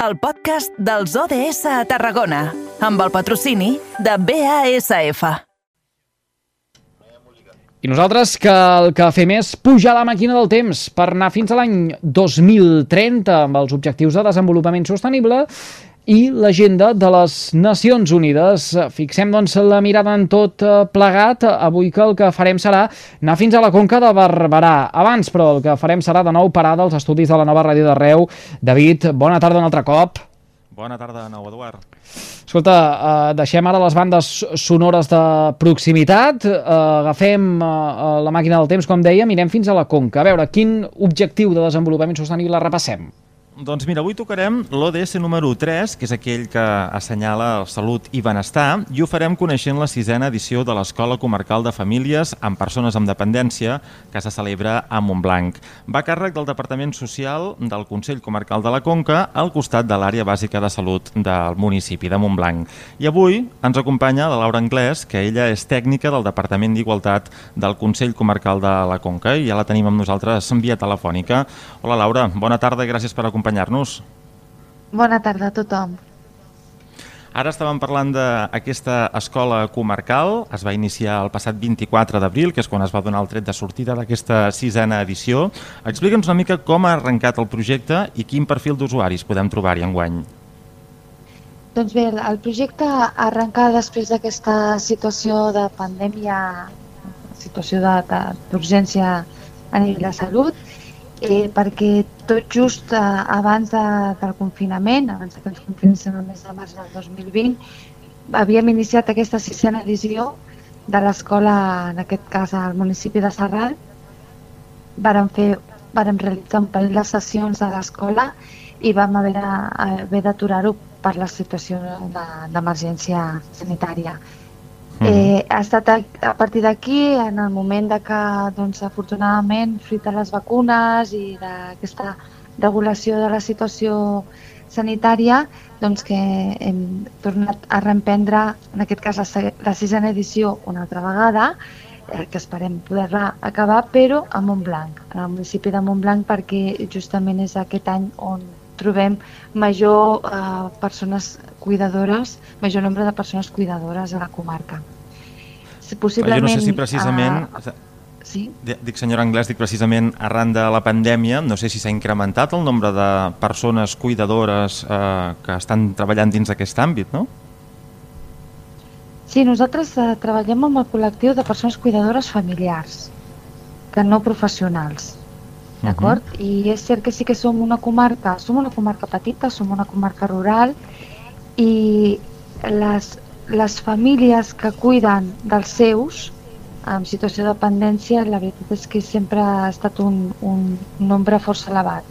el podcast dels ODS a Tarragona, amb el patrocini de BASF. I nosaltres que el que fem és pujar la màquina del temps per anar fins a l'any 2030 amb els objectius de desenvolupament sostenible i l'agenda de les Nacions Unides. Fixem doncs la mirada en tot eh, plegat. Avui que el que farem serà anar fins a la Conca de Barberà. Abans, però, el que farem serà de nou parar dels estudis de la nova ràdio de Reu. David, bona tarda un altre cop. Bona tarda de nou, Eduard. Escolta, eh, deixem ara les bandes sonores de proximitat, eh, agafem eh, la màquina del temps, com deia, mirem fins a la Conca. A veure, quin objectiu de desenvolupament sostenible repassem? Doncs mira, avui tocarem l'ODS número 3, que és aquell que assenyala salut i benestar, i ho farem coneixent la sisena edició de l'Escola Comarcal de Famílies amb Persones amb Dependència, que se celebra a Montblanc. Va a càrrec del Departament Social del Consell Comarcal de la Conca al costat de l'àrea bàsica de salut del municipi de Montblanc. I avui ens acompanya la Laura Anglès, que ella és tècnica del Departament d'Igualtat del Consell Comarcal de la Conca, i ja la tenim amb nosaltres en via telefònica. Hola Laura, bona tarda gràcies per acompanyar acompanyar-nos. Bona tarda a tothom. Ara estàvem parlant d'aquesta escola comarcal, es va iniciar el passat 24 d'abril, que és quan es va donar el tret de sortida d'aquesta sisena edició. Explica'ns una mica com ha arrencat el projecte i quin perfil d'usuaris podem trobar-hi enguany. Doncs bé, el projecte arrenca després d'aquesta situació de pandèmia, situació d'urgència a nivell de salut, eh, perquè tot just eh, abans de, del confinament, abans que ens confinessin el mes de març del 2020, havíem iniciat aquesta sisena edició de l'escola, en aquest cas al municipi de Serral. Vàrem, fer, vàrem realitzar un parell de sessions a l'escola i vam haver, d'aturar-ho per la situació d'emergència sanitària. Eh, ha estat a, a partir d'aquí, en el moment de que, doncs, afortunadament, fruit de les vacunes i d'aquesta regulació de la situació sanitària, doncs que hem tornat a reemprendre, en aquest cas, la, la sisena edició una altra vegada, eh, que esperem poder-la acabar, però a Montblanc, al municipi de Montblanc, perquè justament és aquest any on trobem major eh, persones cuidadores, major nombre de persones cuidadores a la comarca. Possiblement, jo no sé si precisament... Uh, sí? Dic, senyora Anglès, dic precisament arran de la pandèmia, no sé si s'ha incrementat el nombre de persones cuidadores eh, que estan treballant dins d'aquest àmbit, no? Sí, nosaltres eh, treballem amb el col·lectiu de persones cuidadores familiars, que no professionals. D'acord? Uh -huh. I és cert que sí que som una comarca, som una comarca petita, som una comarca rural i les, les famílies que cuiden dels seus en situació de dependència, la veritat és que sempre ha estat un, un nombre força elevat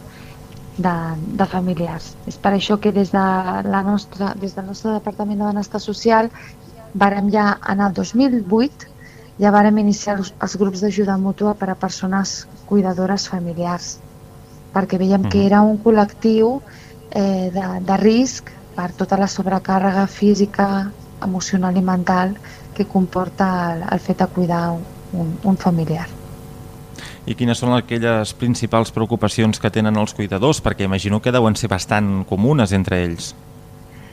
de, de familiars. És per això que des, de la nostra, des del nostre Departament de Benestar Social vàrem ja en el 2008 ja vàrem iniciar els, els grups d'ajuda mútua per a persones cuidadores familiars, perquè veiem que era un col·lectiu eh, de, de risc per tota la sobrecàrrega física, emocional i mental que comporta el, el fet de cuidar un, un familiar. I quines són aquelles principals preocupacions que tenen els cuidadors? Perquè imagino que deuen ser bastant comunes entre ells.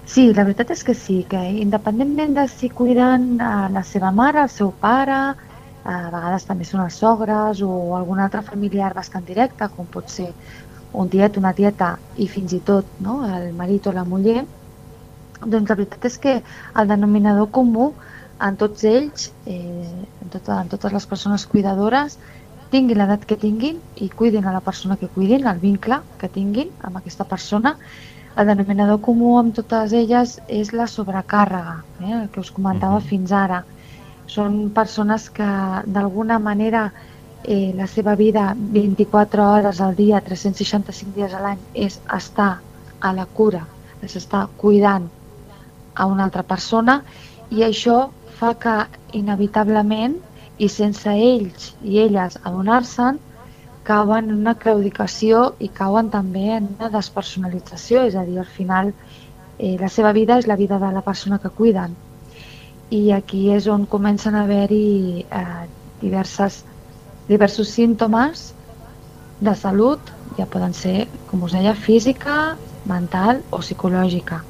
Sí, la veritat és que sí, que independentment de si cuiden a la seva mare, el seu pare, a vegades també són els sogres o algun altre familiar bastant directe, com pot ser un tiet, una tieta i fins i tot no, el marit o la muller, doncs la veritat és que el denominador comú en tots ells, eh, en, tot, en totes les persones cuidadores, tinguin l'edat que tinguin i cuidin a la persona que cuidin, el vincle que tinguin amb aquesta persona, el denominador comú amb totes elles és la sobrecàrrega, eh, el que us comentava uh -huh. fins ara. Són persones que d'alguna manera eh, la seva vida 24 hores al dia, 365 dies a l'any és estar a la cura, és estar cuidant a una altra persona i això fa que inevitablement i sense ells i elles adonar-se'n cauen en una claudicació i cauen també en una despersonalització, és a dir, al final eh, la seva vida és la vida de la persona que cuiden. I aquí és on comencen a haver-hi eh, diverses, diversos símptomes de salut, ja poden ser, com us deia, física, mental o psicològica.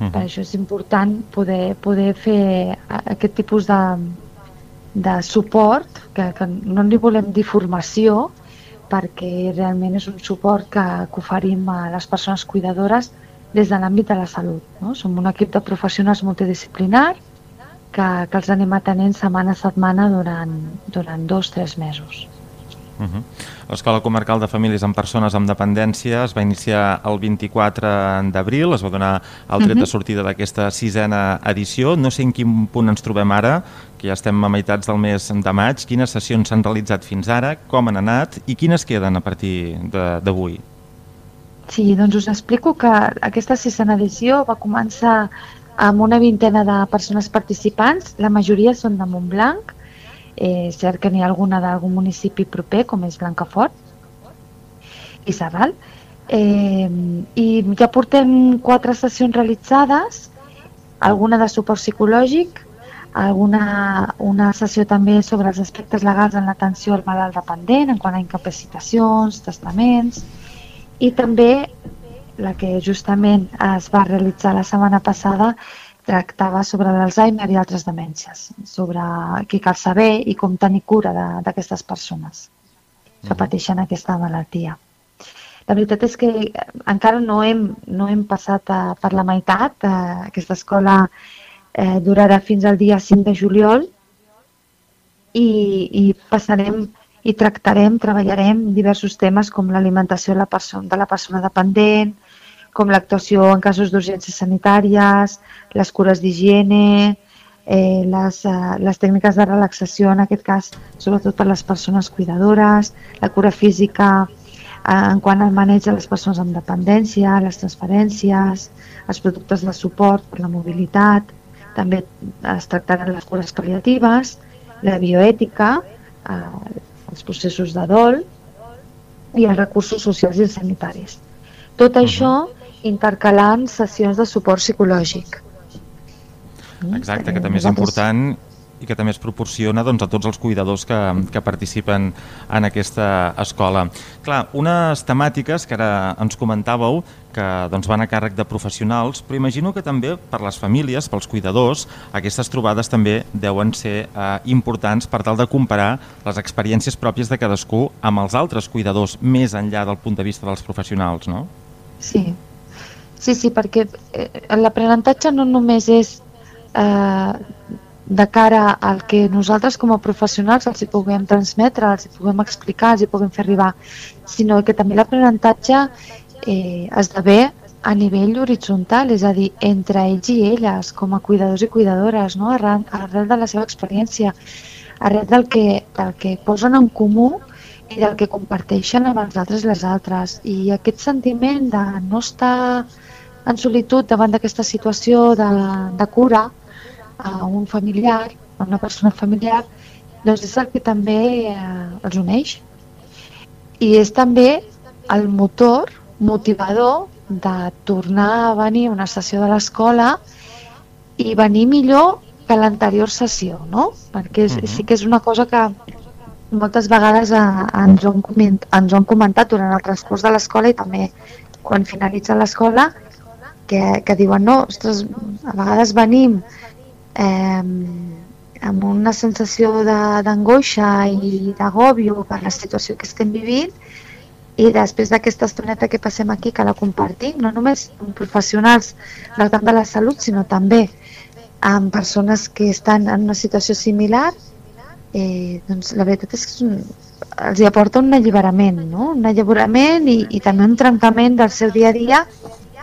Mhm. Per això és important poder, poder fer aquest tipus de, de suport, que, que no li volem dir formació, perquè realment és un suport que, que oferim a les persones cuidadores des de l'àmbit de la salut. No? Som un equip de professionals multidisciplinar que, que els anem atenent setmana a setmana durant, durant dos o tres mesos. Uh -huh. L'Escola Comarcal de Famílies amb Persones amb Dependència es va iniciar el 24 d'abril, es va donar el tret de sortida d'aquesta sisena edició. No sé en quin punt ens trobem ara, que ja estem a meitats del mes de maig. Quines sessions s'han realitzat fins ara, com han anat i quines queden a partir de- d'avui? Sí, doncs us explico que aquesta sisena edició va començar amb una vintena de persones participants, la majoria són de Montblanc, eh, cert que n'hi ha alguna d'algun municipi proper, com és Blancafort i Serral, eh, i ja portem quatre sessions realitzades, alguna de suport psicològic, alguna una sessió també sobre els aspectes legals en l'atenció al malalt dependent, en quant a incapacitacions, testaments, i també la que justament es va realitzar la setmana passada tractava sobre l'Alzheimer i altres demències, sobre què cal saber i com tenir cura d'aquestes persones que pateixen aquesta malaltia. La veritat és que eh, encara no hem, no hem passat a, per la meitat. Eh, aquesta escola eh, durarà fins al dia 5 de juliol i, i passarem i tractarem, treballarem diversos temes com l'alimentació de la persona dependent, com l'actuació en casos d'urgències sanitàries, les cures d'higiene, eh, les, eh, les tècniques de relaxació, en aquest cas, sobretot per les persones cuidadores, la cura física, eh, en quant al maneig de les persones amb dependència, les transferències, els productes de suport per la mobilitat, també es tractaran les cures pal·liatives, la bioètica, eh, els processos de dol i els recursos socials i sanitaris. Tot això intercalant sessions de suport psicològic. Exacte, que també és important i que també es proporciona doncs, a tots els cuidadors que, que participen en aquesta escola. Clar, unes temàtiques que ara ens comentàveu que doncs, van a càrrec de professionals, però imagino que també per les famílies, pels cuidadors, aquestes trobades també deuen ser eh, importants per tal de comparar les experiències pròpies de cadascú amb els altres cuidadors, més enllà del punt de vista dels professionals, no? Sí, sí, sí perquè eh, l'aprenentatge no només és eh, de cara al que nosaltres com a professionals els hi puguem transmetre, els hi puguem explicar, els hi puguem fer arribar, sinó que també l'aprenentatge eh, esdevé a nivell horitzontal, és a dir, entre ells i elles, com a cuidadors i cuidadores, no? arrel, arrel de la seva experiència, arrel del que, del que posen en comú i del que comparteixen amb els altres i les altres. I aquest sentiment de no estar en solitud davant d'aquesta situació de, de cura a un familiar, a una persona familiar, doncs és el que també eh, els uneix. I és també el motor motivador de tornar a venir a una sessió de l'escola i venir millor que l'anterior sessió, no? Perquè és, Mhm. sí que és una cosa que moltes vegades eh, ens, ho han ens ho han comentat durant el transcurs de l'escola i també quan finalitza l'escola que, que diuen no, ostres, a vegades venim eh, amb una sensació d'angoixa i d'agòbio per la situació que estem vivint i després d'aquesta estoneta que passem aquí que la compartim, no només amb professionals del camp de la salut, sinó també amb persones que estan en una situació similar, eh, doncs la veritat és que és un, els hi aporta un alliberament, no? un alliberament i, i també un trencament del seu dia a dia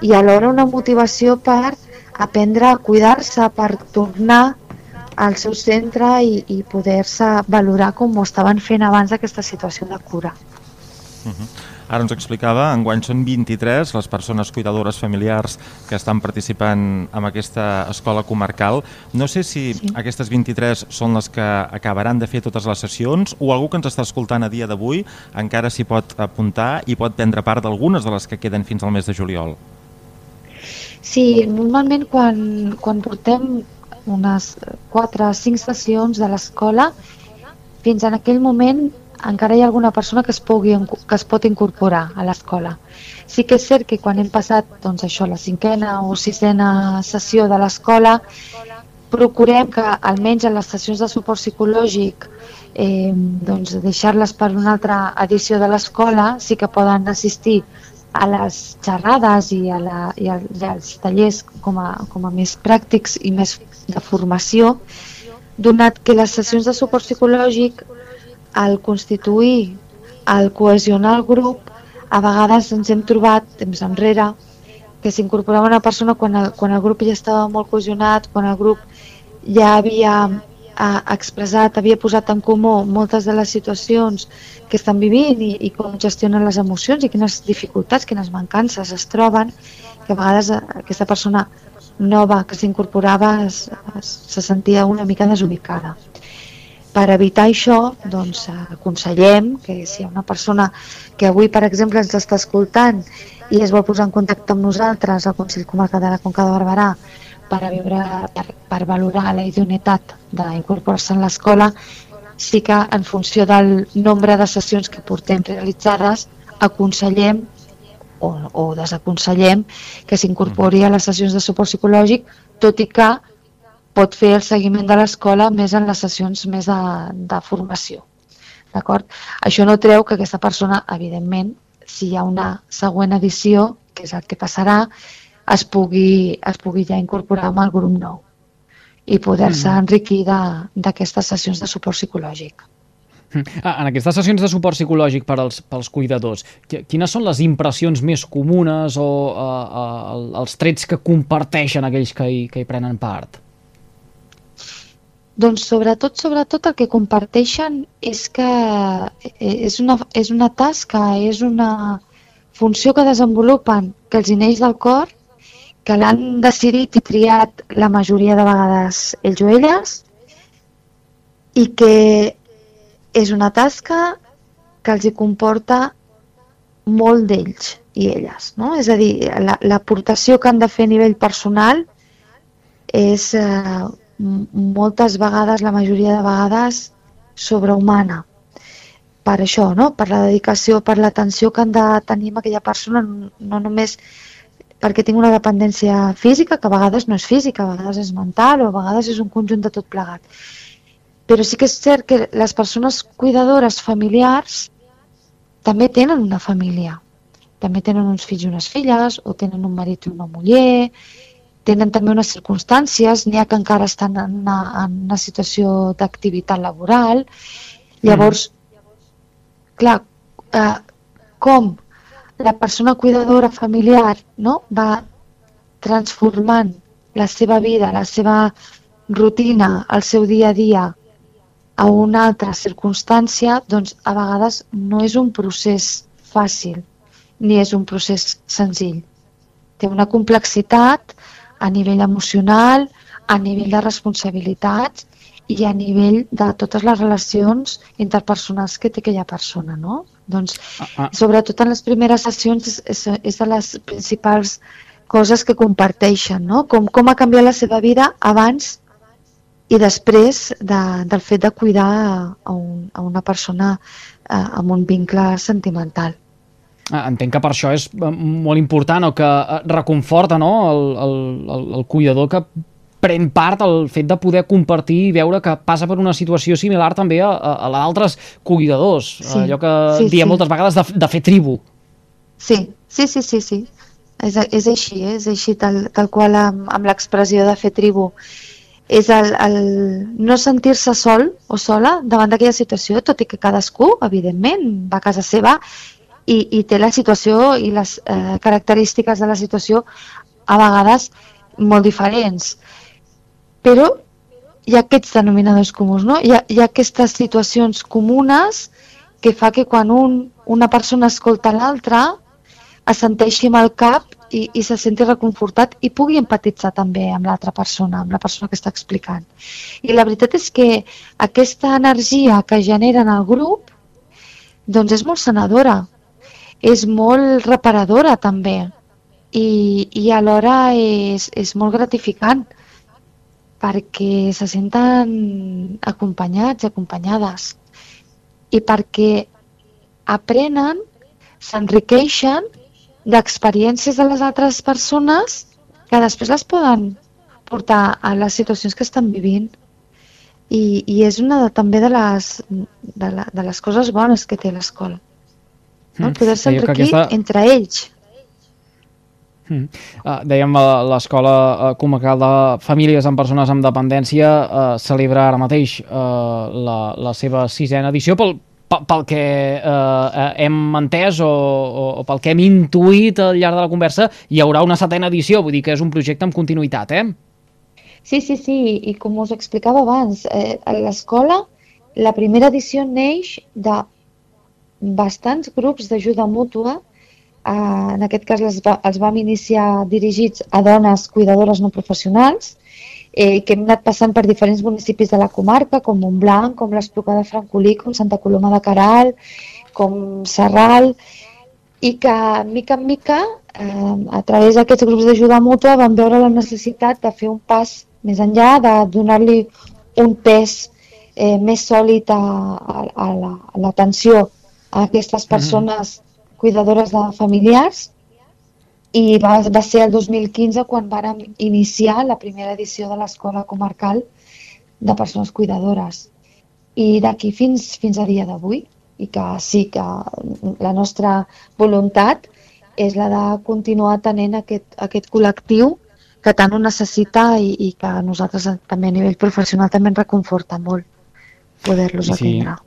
i alhora una motivació per aprendre a cuidar-se, per tornar al seu centre i, i poder-se valorar com ho estaven fent abans d'aquesta situació de cura. Ara ens explicava, enguany són 23 les persones cuidadores familiars que estan participant en aquesta escola comarcal. No sé si Sí. aquestes 23 són les que acabaran de fer totes les sessions o algú que ens està escoltant a dia d'avui encara s'hi pot apuntar i pot prendre part d'algunes de les que queden fins al mes de juliol. Sí, normalment quan, quan portem unes 4 o 5 sessions de l'escola, fins en aquell moment encara hi ha alguna persona que es, pugui, que es pot incorporar a l'escola. Sí que és cert que quan hem passat doncs això, la cinquena o sisena sessió de l'escola, procurem que almenys en les sessions de suport psicològic eh, doncs deixar-les per una altra edició de l'escola sí que poden assistir a les xerrades i, a la, i, a, i als tallers com a, com a més pràctics i més de formació, donat que les sessions de suport psicològic, al constituir, al cohesionar el grup, a vegades ens hem trobat, temps enrere, que s'incorporava una persona quan el, quan el grup ja estava molt cohesionat, quan el grup ja havia ha expressat, havia posat en comú moltes de les situacions que estan vivint i, i com gestionen les emocions i quines dificultats, quines mancances es troben, que a vegades aquesta persona nova que s'incorporava se sentia una mica desubicada. Per evitar això, doncs, aconsellem que si hi ha una persona que avui, per exemple, ens està escoltant i es vol posar en contacte amb nosaltres al Consell Comarcal de la Conca de Barberà per, a viure, per, per valorar la idoneïtat d'incorporar-se en l'escola, sí que en funció del nombre de sessions que portem realitzades, aconsellem o, o desaconsellem que s'incorpori a les sessions de suport psicològic, tot i que pot fer el seguiment de l'escola més en les sessions més de, de formació. D'acord? Això no treu que aquesta persona, evidentment, si hi ha una següent edició, que és el que passarà, es pugui, es pugui ja incorporar amb el grup nou i poder-se mm. enriquir d'aquestes sessions de suport psicològic. Ah, en aquestes sessions de suport psicològic per als, pels cuidadors, quines són les impressions més comunes o uh, uh, els trets que comparteixen aquells que hi, que hi prenen part? Doncs sobretot, sobretot el que comparteixen és que és una, és una tasca, és una funció que desenvolupen que els neix del cor que l'han decidit i triat la majoria de vegades ells o elles i que és una tasca que els hi comporta molt d'ells i elles. No? És a dir, l'aportació la, que han de fer a nivell personal és eh, moltes vegades, la majoria de vegades, sobrehumana. Per això, no? per la dedicació, per l'atenció que han de tenir amb aquella persona, no només perquè tinc una dependència física, que a vegades no és física, a vegades és mental o a vegades és un conjunt de tot plegat. Però sí que és cert que les persones cuidadores familiars també tenen una família. També tenen uns fills i unes filles, o tenen un marit i una muller, tenen també unes circumstàncies, n'hi ha que encara estan en una, en una situació d'activitat laboral. Llavors, mm. clar, eh, com la persona cuidadora familiar no? va transformant la seva vida, la seva rutina, el seu dia a dia a una altra circumstància, doncs a vegades no és un procés fàcil ni és un procés senzill. Té una complexitat a nivell emocional, a nivell de responsabilitats i a nivell de totes les relacions interpersonals que té aquella persona, no? Doncs, ah, ah. sobretot en les primeres sessions, és, és de les principals coses que comparteixen, no? Com, com ha canviat la seva vida abans i després de, del fet de cuidar a, un, a una persona eh, amb un vincle sentimental. Ah, entenc que per això és eh, molt important o que eh, reconforta no? el, el, el, el cuidador que pren part al fet de poder compartir i veure que passa per una situació similar també a, a, a d'altres cuidadors, sí, allò que sí, diem sí. moltes vegades de, de fer tribu. Sí, sí, sí, sí, sí. És, és així, eh? és així tal, tal qual amb, amb l'expressió de fer tribu. És el, el no sentir-se sol o sola davant d'aquella situació, tot i que cadascú, evidentment, va a casa seva i, i té la situació i les eh, característiques de la situació a vegades molt diferents però hi ha aquests denominadors comuns, no? Hi ha, hi ha aquestes situacions comunes que fa que quan un, una persona escolta l'altra es senteixi amb el cap i, i se senti reconfortat i pugui empatitzar també amb l'altra persona, amb la persona que està explicant. I la veritat és que aquesta energia que genera en el grup doncs és molt sanadora, és molt reparadora també i, i alhora és, és molt gratificant perquè se senten acompanyats i acompanyades. i perquè aprenen, s'enriqueixen d'experiències de les altres persones que després les poden portar a les situacions que estan vivint. I, i és una de, també de les, de, la, de les coses bones que té l'escola. No? Mm. Poder-se enriquir aquesta- entre ells. Mm. Uh, dèiem, l'Escola uh, Comarcal de Famílies amb Persones amb Dependència uh, celebra ara mateix uh, la, la seva sisena edició pel, pel, pel que uh, hem entès o, o, o pel que hem intuït al llarg de la conversa, hi haurà una setena edició, vull dir que és un projecte amb continuïtat, eh? Sí, sí, sí, i com us explicava abans, eh, a l'escola la primera edició neix de bastants grups d'ajuda mútua, eh, en aquest cas les va, els vam iniciar dirigits a dones cuidadores no professionals, eh, que hem anat passant per diferents municipis de la comarca, com Montblanc, com l'Espluga de Francolí, com Santa Coloma de Caral, com Serral, i que mica en mica, eh, a través d'aquests grups d'ajuda mútua, vam veure la necessitat de fer un pas més enllà, de donar-li un pes eh, més sòlid a, a, a la- a aquestes persones cuidadores de familiars i va, va ser el 2015 quan vàrem iniciar la primera edició de l'Escola Comarcal de Persones Cuidadores. I d'aquí fins, fins a dia d'avui, i que sí que la nostra voluntat és la de continuar tenint aquest, aquest col·lectiu que tant ho necessita i, i que nosaltres també a nivell professional també ens reconforta molt poder-los sí. atendre.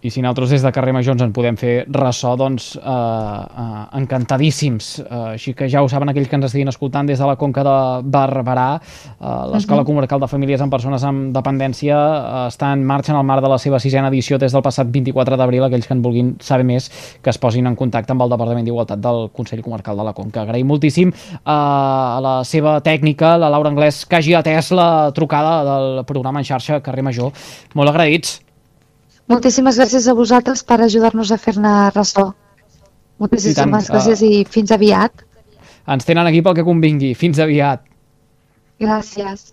I si nosaltres des de Carrer Major ens en podem fer ressò, doncs eh, eh, encantadíssims. Eh, així que ja ho saben aquells que ens estiguin escoltant des de la Conca de Barberà. Eh, L'Escola Comarcal de Famílies amb Persones amb Dependència eh, està en marxa en el marc de la seva sisena edició des del passat 24 d'abril. Aquells que en vulguin saber més, que es posin en contacte amb el Departament d'Igualtat del Consell Comarcal de la Conca. Agraïm moltíssim eh, a la seva tècnica, la Laura Anglès, que hagi atès la trucada del programa en xarxa Carrer Major. Molt agraïts. Moltíssimes gràcies a vosaltres per ajudar-nos a fer-ne ressò. Moltíssimes I tant, gràcies i fins aviat. Ens tenen aquí pel que convingui. Fins aviat. Gràcies.